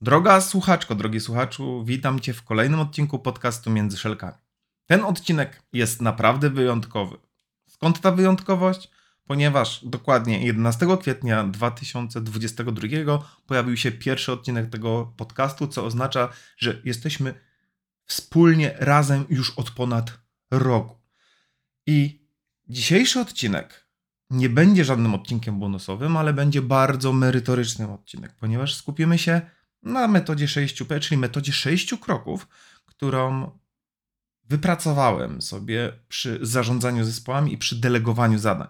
Droga słuchaczko, drogi słuchaczu, witam Cię w kolejnym odcinku podcastu Między Szelkami. Ten odcinek jest naprawdę wyjątkowy. Skąd ta wyjątkowość? Ponieważ dokładnie 11 kwietnia 2022 pojawił się pierwszy odcinek tego podcastu, co oznacza, że jesteśmy wspólnie razem już od ponad roku. I dzisiejszy odcinek nie będzie żadnym odcinkiem bonusowym, ale będzie bardzo merytorycznym odcinek, ponieważ skupimy się na metodzie 6P, czyli metodzie 6 kroków, którą wypracowałem sobie przy zarządzaniu zespołami i przy delegowaniu zadań.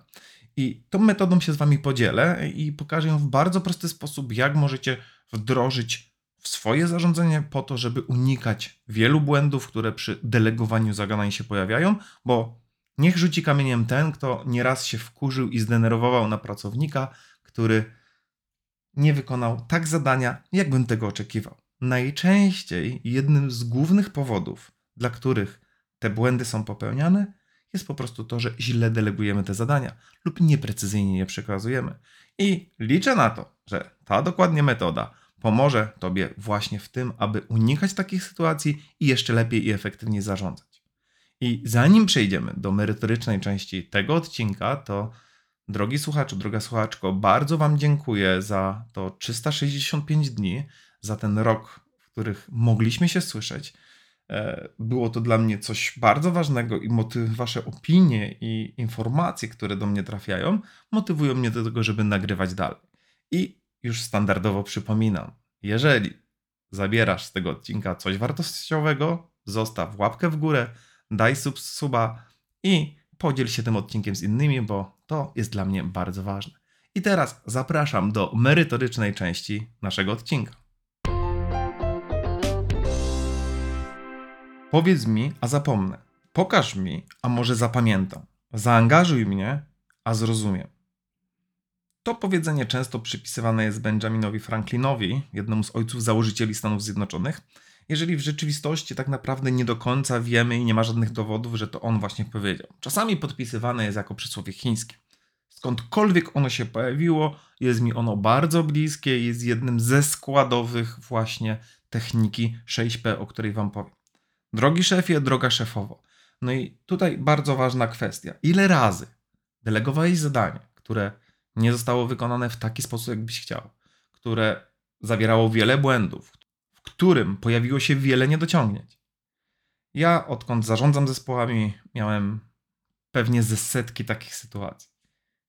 I tą metodą się z Wami podzielę i pokażę ją w bardzo prosty sposób, jak możecie wdrożyć w swoje zarządzanie po to, żeby unikać wielu błędów, które przy delegowaniu zadań się pojawiają, bo niech rzuci kamieniem ten, kto nieraz się wkurzył i zdenerwował na pracownika, który nie wykonał tak zadania, jakbym tego oczekiwał. Najczęściej jednym z głównych powodów, dla których te błędy są popełniane, jest po prostu to, że źle delegujemy te zadania lub nieprecyzyjnie je przekazujemy. I liczę na to, że ta dokładnie metoda pomoże Tobie właśnie w tym, aby unikać takich sytuacji i jeszcze lepiej i efektywniej zarządzać. I zanim przejdziemy do merytorycznej części tego odcinka, to Drogi słuchaczu, droga słuchaczko, bardzo Wam dziękuję za to 365 dni, za ten rok, w których mogliśmy się słyszeć. E, było to dla mnie coś bardzo ważnego i motyw, Wasze opinie i informacje, które do mnie trafiają, motywują mnie do tego, żeby nagrywać dalej. I już standardowo przypominam, jeżeli zabierasz z tego odcinka coś wartościowego, zostaw łapkę w górę, daj sub, suba i podziel się tym odcinkiem z innymi, bo to jest dla mnie bardzo ważne. I teraz zapraszam do merytorycznej części naszego odcinka. Powiedz mi, a zapomnę. Pokaż mi, a może zapamiętam. Zaangażuj mnie, a zrozumiem. To powiedzenie często przypisywane jest Benjaminowi Franklinowi, jednemu z ojców założycieli Stanów Zjednoczonych, jeżeli w rzeczywistości tak naprawdę nie do końca wiemy i nie ma żadnych dowodów, że to on właśnie powiedział. Czasami podpisywane jest jako przysłowie chińskie. Skądkolwiek ono się pojawiło, jest mi ono bardzo bliskie, jest jednym ze składowych właśnie techniki 6P, o której Wam powiem. Drogi szefie, droga szefowo. No i tutaj bardzo ważna kwestia. Ile razy delegowałeś zadanie, które nie zostało wykonane w taki sposób, jakbyś chciał, które zawierało wiele błędów, którym pojawiło się wiele niedociągnięć. Ja, odkąd zarządzam zespołami, miałem pewnie ze setki takich sytuacji.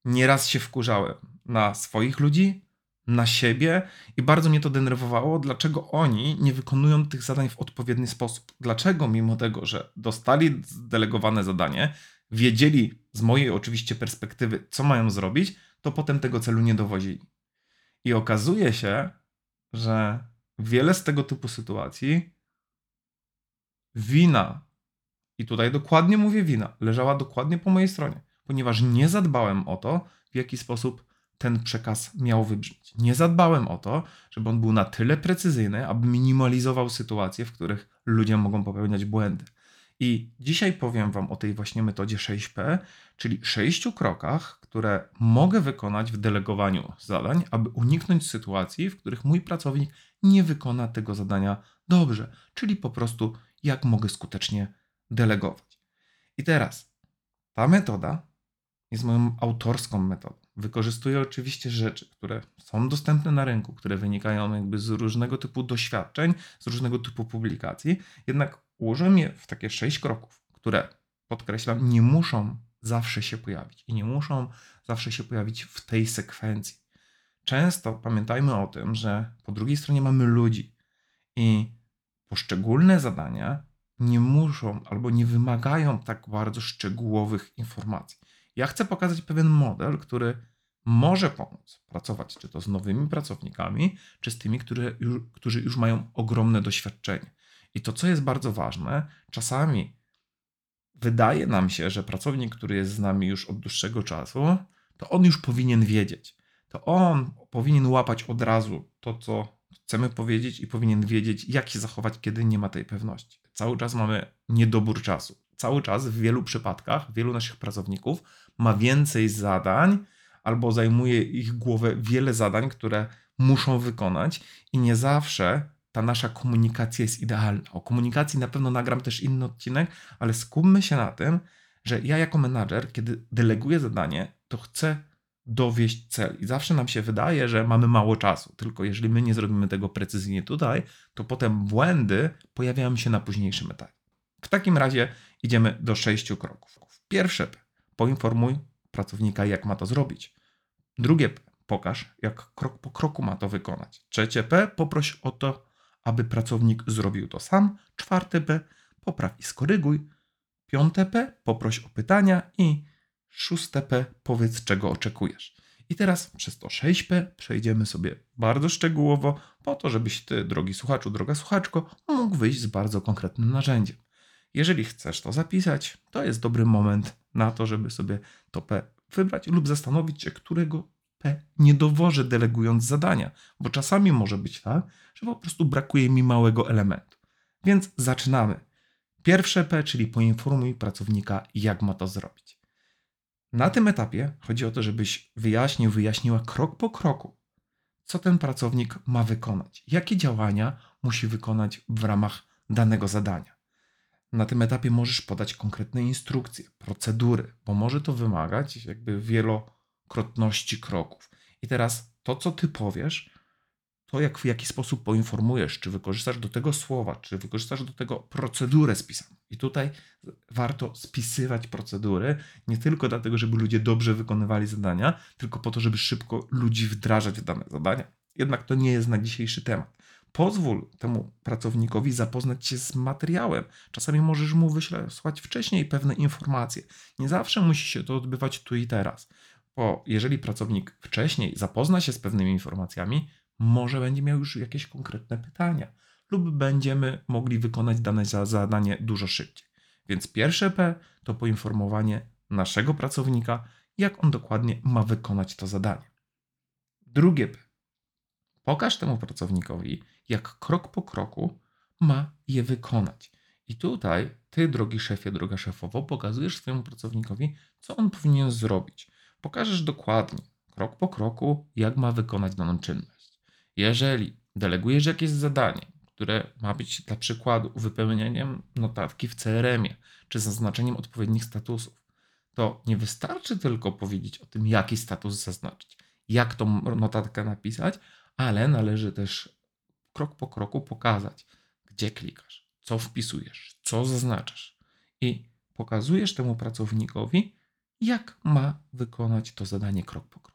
Nieraz się wkurzałem na swoich ludzi, na siebie i bardzo mnie to denerwowało, dlaczego oni nie wykonują tych zadań w odpowiedni sposób. Dlaczego, mimo tego, że dostali zdelegowane zadanie, wiedzieli z mojej oczywiście perspektywy, co mają zrobić, to potem tego celu nie dowozili. I okazuje się, że wiele z tego typu sytuacji wina, i tutaj dokładnie mówię wina, leżała dokładnie po mojej stronie, ponieważ nie zadbałem o to, w jaki sposób ten przekaz miał wybrzmieć. Nie zadbałem o to, żeby on był na tyle precyzyjny, aby minimalizował sytuacje, w których ludzie mogą popełniać błędy. I dzisiaj powiem Wam o tej właśnie metodzie 6P, czyli sześciu krokach, które mogę wykonać w delegowaniu zadań, aby uniknąć sytuacji, w których mój pracownik nie wykona tego zadania dobrze, czyli po prostu jak mogę skutecznie delegować. I teraz ta metoda jest moją autorską metodą. Wykorzystuję oczywiście rzeczy, które są dostępne na rynku, które wynikają jakby z różnego typu doświadczeń, z różnego typu publikacji, jednak ułożyłem je w takie sześć kroków, które podkreślam, nie muszą zawsze się pojawić i nie muszą zawsze się pojawić w tej sekwencji. Często pamiętajmy o tym, że po drugiej stronie mamy ludzi i poszczególne zadania nie muszą albo nie wymagają tak bardzo szczegółowych informacji. Ja chcę pokazać pewien model, który może pomóc pracować czy to z nowymi pracownikami, czy z tymi, które już, którzy już mają ogromne doświadczenie. I to, co jest bardzo ważne, czasami wydaje nam się, że pracownik, który jest z nami już od dłuższego czasu, to on już powinien wiedzieć. To on powinien łapać od razu to, co chcemy powiedzieć, i powinien wiedzieć, jak się zachować, kiedy nie ma tej pewności. Cały czas mamy niedobór czasu. Cały czas w wielu przypadkach, wielu naszych pracowników ma więcej zadań, albo zajmuje ich głowę wiele zadań, które muszą wykonać, i nie zawsze ta nasza komunikacja jest idealna. O komunikacji na pewno nagram też inny odcinek, ale skupmy się na tym, że ja jako menadżer, kiedy deleguję zadanie, to chcę dowieść cel. I zawsze nam się wydaje, że mamy mało czasu. Tylko jeżeli my nie zrobimy tego precyzyjnie tutaj, to potem błędy pojawiają się na późniejszym etapie. W takim razie idziemy do sześciu kroków. Pierwsze P. Poinformuj pracownika, jak ma to zrobić. Drugie P. Pokaż, jak krok po kroku ma to wykonać. Trzecie P. Poproś o to, aby pracownik zrobił to sam. Czwarte P. Popraw i skoryguj. Piąte P. Poproś o pytania. I szóste P. Powiedz, czego oczekujesz. I teraz przez to 6P przejdziemy sobie bardzo szczegółowo, po to, żebyś ty, drogi słuchaczu, droga słuchaczko, mógł wyjść z bardzo konkretnym narzędziem. Jeżeli chcesz to zapisać, to jest dobry moment na to, żeby sobie to P wybrać lub zastanowić się, którego P nie dowożę delegując zadania, bo czasami może być tak, że po prostu brakuje mi małego elementu. Więc zaczynamy. Pierwsze P, czyli poinformuj pracownika, jak ma to zrobić. Na tym etapie chodzi o to, żebyś wyjaśnił, wyjaśniła krok po kroku, co ten pracownik ma wykonać, jakie działania musi wykonać w ramach danego zadania. Na tym etapie możesz podać konkretne instrukcje, procedury, bo może to wymagać jakby wielokrotności kroków. I teraz to, co ty powiesz, to jak w jaki sposób poinformujesz, czy wykorzystasz do tego słowa, czy wykorzystasz do tego procedurę spisaną. I tutaj warto spisywać procedury, nie tylko dlatego, żeby ludzie dobrze wykonywali zadania, tylko po to, żeby szybko ludzi wdrażać w dane zadania. Jednak to nie jest na dzisiejszy temat. Pozwól temu pracownikowi zapoznać się z materiałem. Czasami możesz mu wysłać wcześniej pewne informacje. Nie zawsze musi się to odbywać tu i teraz. Bo jeżeli pracownik wcześniej zapozna się z pewnymi informacjami, może będzie miał już jakieś konkretne pytania, lub będziemy mogli wykonać dane zadanie dużo szybciej. Więc pierwsze P to poinformowanie naszego pracownika, jak on dokładnie ma wykonać to zadanie. Drugie P. Pokaż temu pracownikowi, jak krok po kroku ma je wykonać. I tutaj ty, drogi szefie, droga szefowo, pokazujesz swojemu pracownikowi, co on powinien zrobić. Pokażesz dokładnie, krok po kroku, jak ma wykonać daną czynność. Jeżeli delegujesz jakieś zadanie, które ma być dla przykładu wypełnieniem notatki w CRM-ie czy zaznaczeniem odpowiednich statusów, to nie wystarczy tylko powiedzieć o tym, jaki status zaznaczyć, jak tą notatkę napisać, ale należy też krok po kroku pokazać, gdzie klikasz, co wpisujesz, co zaznaczasz i pokazujesz temu pracownikowi, jak ma wykonać to zadanie krok po kroku.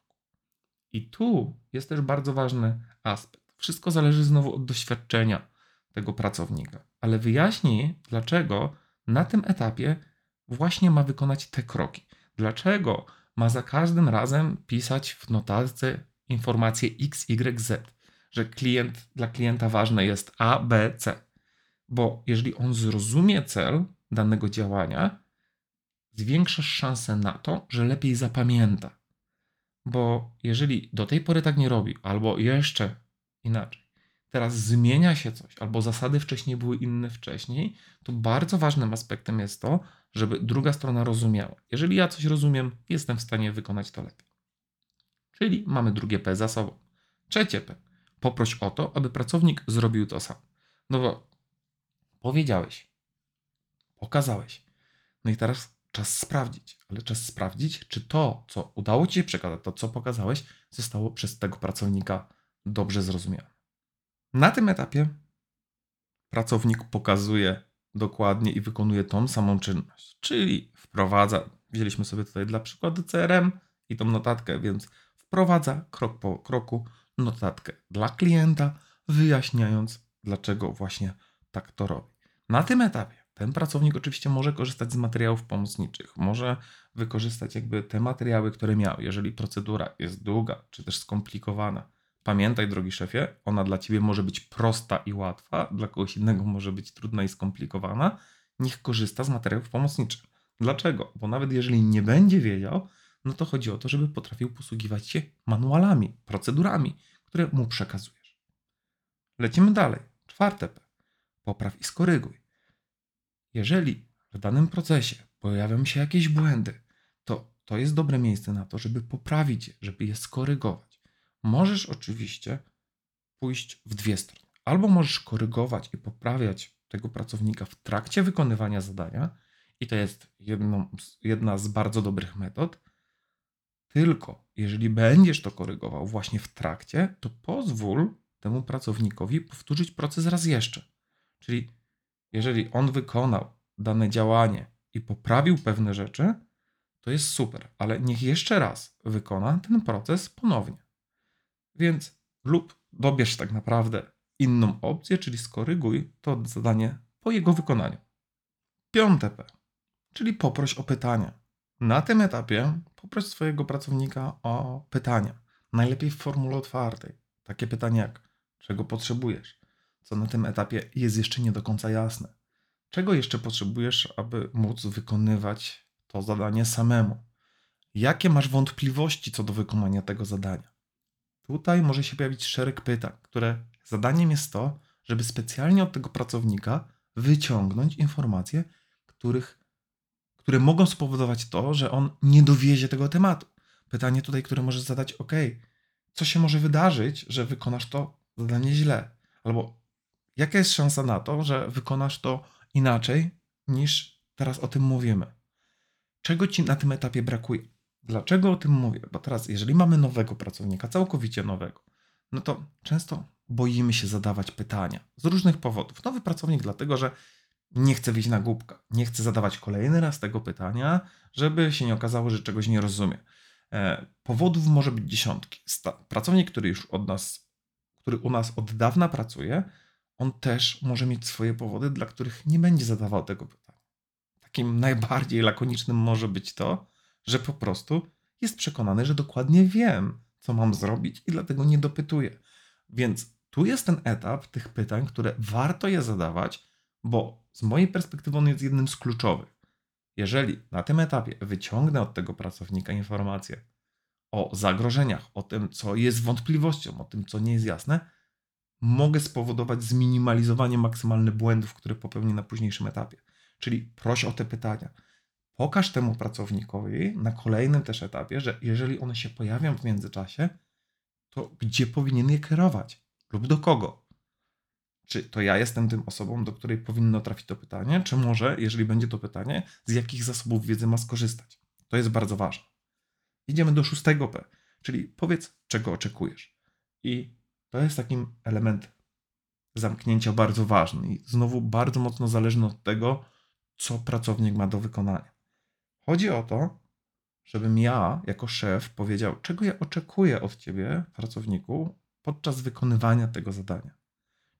I tu jest też bardzo ważny aspekt. Wszystko zależy znowu od doświadczenia tego pracownika, ale wyjaśnij, dlaczego na tym etapie właśnie ma wykonać te kroki. Dlaczego ma za każdym razem pisać w notatce informacje X, Y, Z, że klient, dla klienta ważne jest A, B, C. Bo jeżeli on zrozumie cel danego działania, zwiększasz szansę na to, że lepiej zapamięta. Bo jeżeli do tej pory tak nie robi, albo jeszcze inaczej, teraz zmienia się coś, albo zasady wcześniej były inne wcześniej, to bardzo ważnym aspektem jest to, żeby druga strona rozumiała. Jeżeli ja coś rozumiem, jestem w stanie wykonać to lepiej. Czyli mamy drugie P za sobą. Trzecie P. Poproś o to, aby pracownik zrobił to sam. No bo powiedziałeś, pokazałeś. No i teraz czas sprawdzić, ale czas sprawdzić, czy to, co udało ci się przekazać, to, co pokazałeś, zostało przez tego pracownika dobrze zrozumiane. Na tym etapie pracownik pokazuje dokładnie i wykonuje tą samą czynność. Czyli wprowadza, wzięliśmy sobie tutaj dla przykładu CRM i tą notatkę, więc wprowadza krok po kroku notatkę dla klienta, wyjaśniając, dlaczego właśnie tak to robi. Na tym etapie ten pracownik oczywiście może korzystać z materiałów pomocniczych, może wykorzystać jakby te materiały, które miał. Jeżeli procedura jest długa czy też skomplikowana, pamiętaj, drogi szefie, ona dla ciebie może być prosta i łatwa, dla kogoś innego może być trudna i skomplikowana. Niech korzysta z materiałów pomocniczych. Dlaczego? Bo nawet jeżeli nie będzie wiedział, no to chodzi o to, żeby potrafił posługiwać się manualami, procedurami, które mu przekazujesz. Lecimy dalej. Czwarte P. Popraw i skoryguj. Jeżeli w danym procesie pojawią się jakieś błędy, to to jest dobre miejsce na to, żeby poprawić je, żeby je skorygować. Możesz oczywiście pójść w dwie strony. Albo możesz korygować i poprawiać tego pracownika w trakcie wykonywania zadania, i to jest jedna z bardzo dobrych metod. Tylko jeżeli będziesz to korygował właśnie w trakcie, to pozwól temu pracownikowi powtórzyć proces raz jeszcze. Czyli jeżeli on wykonał dane działanie i poprawił pewne rzeczy, to jest super, ale niech jeszcze raz wykona ten proces ponownie. Więc lub dobierz tak naprawdę inną opcję, czyli skoryguj to zadanie po jego wykonaniu. Piąte P, czyli poproś o pytania. Na tym etapie poproś swojego pracownika o pytania. Najlepiej w formule otwartej. Takie pytania jak czego potrzebujesz, co na tym etapie jest jeszcze nie do końca jasne. Czego jeszcze potrzebujesz, aby móc wykonywać to zadanie samemu? Jakie masz wątpliwości co do wykonania tego zadania? Tutaj może się pojawić szereg pytań, które zadaniem jest to, żeby specjalnie od tego pracownika wyciągnąć informacje, których, które mogą spowodować to, że on nie dowiezie tego tematu. Pytanie tutaj, które możesz zadać, ok, co się może wydarzyć, że wykonasz to zadanie źle? Albo jaka jest szansa na to, że wykonasz to inaczej niż teraz o tym mówimy? Czego ci na tym etapie brakuje? Dlaczego o tym mówię? Bo teraz, jeżeli mamy nowego pracownika, całkowicie nowego, no to często boimy się zadawać pytania z różnych powodów. Nowy pracownik, dlatego że nie chce wyjść na głupka, nie chce zadawać kolejny raz tego pytania, żeby się nie okazało, że czegoś nie rozumie. E, powodów może być dziesiątki. Pracownik, który już od nas, który u nas od dawna pracuje, on też może mieć swoje powody, dla których nie będzie zadawał tego pytania. Takim najbardziej lakonicznym może być to, że po prostu jest przekonany, że dokładnie wiem, co mam zrobić i dlatego nie dopytuję. Więc tu jest ten etap tych pytań, które warto je zadawać, bo z mojej perspektywy on jest jednym z kluczowych. Jeżeli na tym etapie wyciągnę od tego pracownika informacje o zagrożeniach, o tym, co jest wątpliwością, o tym, co nie jest jasne, mogę spowodować zminimalizowanie maksymalnych błędów, które popełni na późniejszym etapie. Czyli proś o te pytania. Pokaż temu pracownikowi na kolejnym też etapie, że jeżeli one się pojawią w międzyczasie, to gdzie powinien je kierować lub do kogo. Czy to ja jestem tym osobą, do której powinno trafić to pytanie, czy może, jeżeli będzie to pytanie, z jakich zasobów wiedzy ma skorzystać? To jest bardzo ważne. Idziemy do szóstego P, czyli powiedz, czego oczekujesz. I to jest takim element zamknięcia bardzo ważny i znowu bardzo mocno zależny od tego, co pracownik ma do wykonania. Chodzi o to, żebym ja, jako szef, powiedział, czego ja oczekuję od ciebie, pracowniku, podczas wykonywania tego zadania.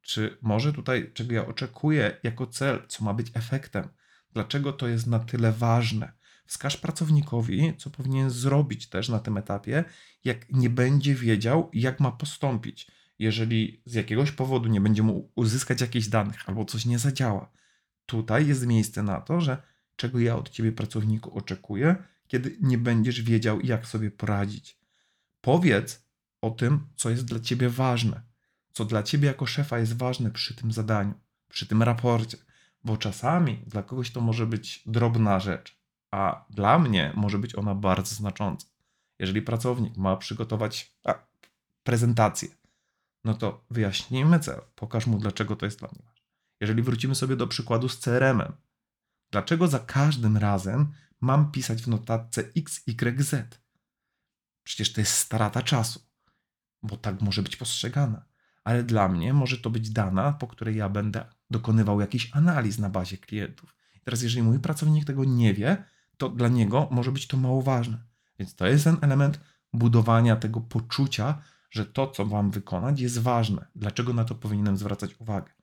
Czy może tutaj, czego ja oczekuję jako cel, co ma być efektem, dlaczego to jest na tyle ważne. Wskaż pracownikowi, co powinien zrobić też na tym etapie, jak nie będzie wiedział, jak ma postąpić jeżeli z jakiegoś powodu nie będzie uzyskać jakichś danych albo coś nie zadziała, tutaj jest miejsce na to, że czego ja od ciebie, pracowniku, oczekuję, kiedy nie będziesz wiedział, jak sobie poradzić. Powiedz o tym, co jest dla ciebie ważne, co dla ciebie jako szefa jest ważne przy tym zadaniu, przy tym raporcie, bo czasami dla kogoś to może być drobna rzecz, a dla mnie może być ona bardzo znacząca. Jeżeli pracownik ma przygotować a, prezentację, no to wyjaśnijmy cel, pokaż mu, dlaczego to jest dla mnie ważne. Jeżeli wrócimy sobie do przykładu z CRM-em, dlaczego za każdym razem mam pisać w notatce X, Y, Z? Przecież to jest strata czasu, bo tak może być postrzegana. Ale dla mnie może to być dana, po której ja będę dokonywał jakichś analiz na bazie klientów. Teraz, jeżeli mój pracownik tego nie wie, to dla niego może być to mało ważne. Więc to jest ten element budowania tego poczucia, że to, co mam wykonać, jest ważne. Dlaczego na to powinienem zwracać uwagę?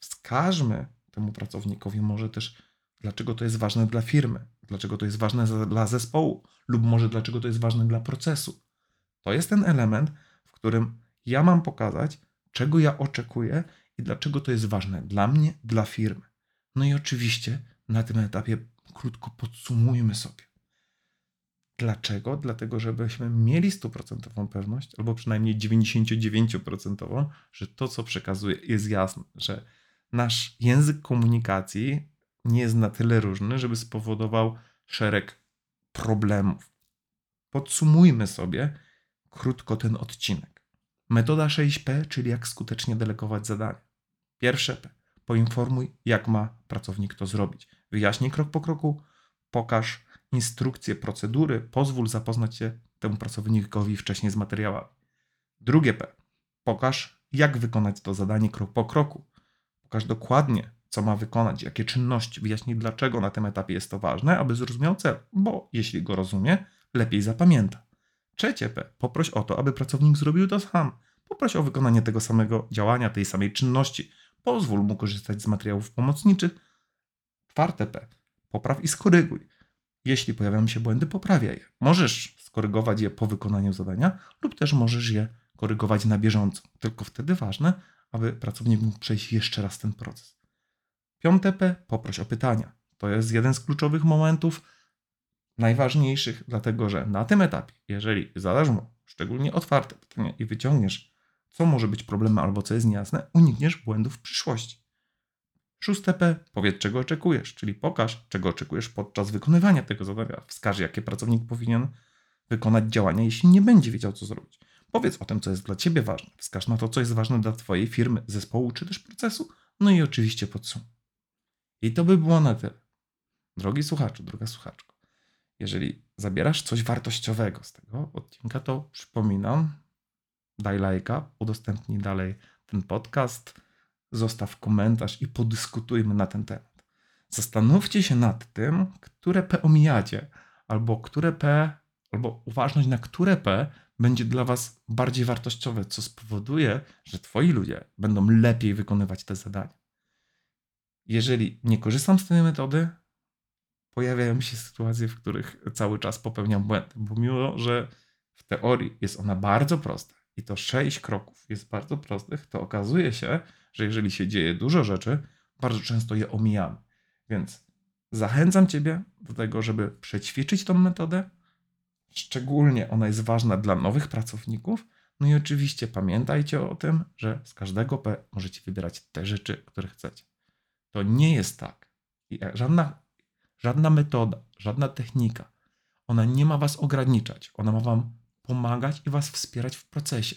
Wskażmy temu pracownikowi może też, dlaczego to jest ważne dla firmy, dlaczego to jest ważne dla zespołu, lub może dlaczego to jest ważne dla procesu. To jest ten element, w którym ja mam pokazać, czego ja oczekuję i dlaczego to jest ważne dla mnie, dla firmy. No i oczywiście na tym etapie krótko podsumujmy sobie. Dlaczego? Dlatego, żebyśmy mieli stuprocentową pewność, albo przynajmniej 99%, że to, co przekazuję, jest jasne, że nasz język komunikacji nie jest na tyle różny, żeby spowodował szereg problemów. Podsumujmy sobie krótko ten odcinek. Metoda 6P, czyli jak skutecznie delegować zadania. Pierwsze P. Poinformuj, jak ma pracownik to zrobić. Wyjaśnij krok po kroku, pokaż instrukcje, procedury, pozwól zapoznać się temu pracownikowi wcześniej z materiałami. Drugie P. Pokaż, jak wykonać to zadanie krok po kroku. Pokaż dokładnie, co ma wykonać, jakie czynności, wyjaśnij, dlaczego na tym etapie jest to ważne, aby zrozumiał cel, bo jeśli go rozumie, lepiej zapamięta. Trzecie P. Poproś o to, aby pracownik zrobił to sam. Poproś o wykonanie tego samego działania, tej samej czynności. Pozwól mu korzystać z materiałów pomocniczych. Czwarte P. Popraw i skoryguj. Jeśli pojawiają się błędy, poprawiaj je. Możesz skorygować je po wykonaniu zadania, lub też możesz je korygować na bieżąco. Tylko wtedy ważne, aby pracownik mógł przejść jeszcze raz ten proces. Piąte P. Poproś o pytania. To jest jeden z kluczowych momentów najważniejszych, dlatego że na tym etapie, jeżeli zadasz mu szczególnie otwarte pytania i wyciągniesz, co może być problemem albo co jest niejasne, unikniesz błędów w przyszłości. Szóste P. Powiedz, czego oczekujesz, czyli pokaż, czego oczekujesz podczas wykonywania tego zadania. Wskaż, jakie pracownik powinien wykonać działania, jeśli nie będzie wiedział, co zrobić. Powiedz o tym, co jest dla Ciebie ważne. Wskaż na to, co jest ważne dla Twojej firmy, zespołu czy też procesu. No i oczywiście podsumuj. I to by było na tyle. Drogi słuchaczu, droga słuchaczko, jeżeli zabierasz coś wartościowego z tego odcinka, to przypominam, daj lajka, udostępnij dalej ten podcast, zostaw komentarz i podyskutujmy na ten temat. Zastanówcie się nad tym, które P omijacie, albo które P, albo uważność na które P będzie dla Was bardziej wartościowe, co spowoduje, że Twoi ludzie będą lepiej wykonywać te zadania. Jeżeli nie korzystam z tej metody, pojawiają się sytuacje, w których cały czas popełniam błędy, bo mimo, że w teorii jest ona bardzo prosta i to sześć kroków jest bardzo prostych, to okazuje się, że jeżeli się dzieje dużo rzeczy, bardzo często je omijamy. Więc zachęcam Ciebie do tego, żeby przećwiczyć tą metodę. Szczególnie ona jest ważna dla nowych pracowników. No i oczywiście pamiętajcie o tym, że z każdego P możecie wybierać te rzeczy, które chcecie. To nie jest tak. Żadna, żadna metoda, żadna technika, ona nie ma Was ograniczać. Ona ma Wam pomagać i Was wspierać w procesie.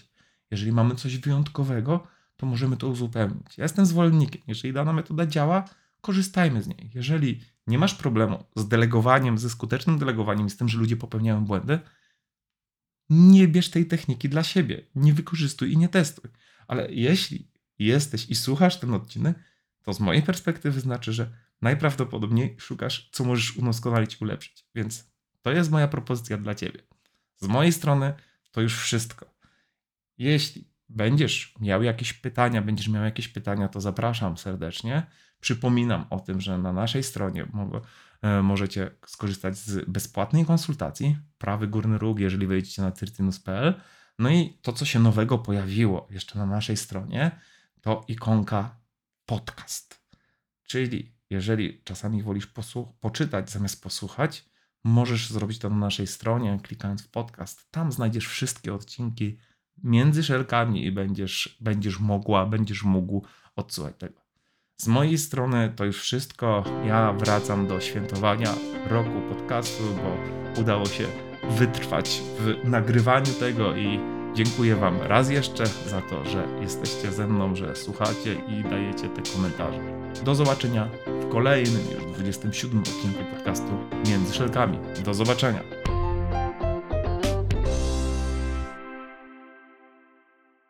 Jeżeli mamy coś wyjątkowego, to możemy to uzupełnić. Ja jestem zwolennikiem. Jeżeli dana metoda działa, korzystajmy z niej. Jeżeli nie masz problemu z delegowaniem, ze skutecznym delegowaniem, z tym, że ludzie popełniają błędy, nie bierz tej techniki dla siebie. Nie wykorzystuj i nie testuj. Ale jeśli jesteś i słuchasz ten odcinek, to z mojej perspektywy znaczy, że najprawdopodobniej szukasz, co możesz udoskonalić, ulepszyć. Więc to jest moja propozycja dla ciebie. Z mojej strony to już wszystko. Jeśli będziesz miał jakieś pytania, będziesz miał jakieś pytania, to zapraszam serdecznie. Przypominam o tym, że na naszej stronie e, możecie skorzystać z bezpłatnej konsultacji, prawy górny róg, jeżeli wejdziecie na tyrtynus.pl. No i to, co się nowego pojawiło jeszcze na naszej stronie, to ikonka podcast. Czyli jeżeli czasami wolisz poczytać zamiast posłuchać, możesz zrobić to na naszej stronie, klikając w podcast. Tam znajdziesz wszystkie odcinki między szelkami i będziesz, będziesz mogła, będziesz mógł odsłuchać tego. Z mojej strony to już wszystko. Ja wracam do świętowania roku podcastu, bo udało się wytrwać w nagrywaniu tego i dziękuję Wam raz jeszcze za to, że jesteście ze mną, że słuchacie i dajecie te komentarze. Do zobaczenia w kolejnym, już 27 odcinku podcastu Między Szelkami. Do zobaczenia.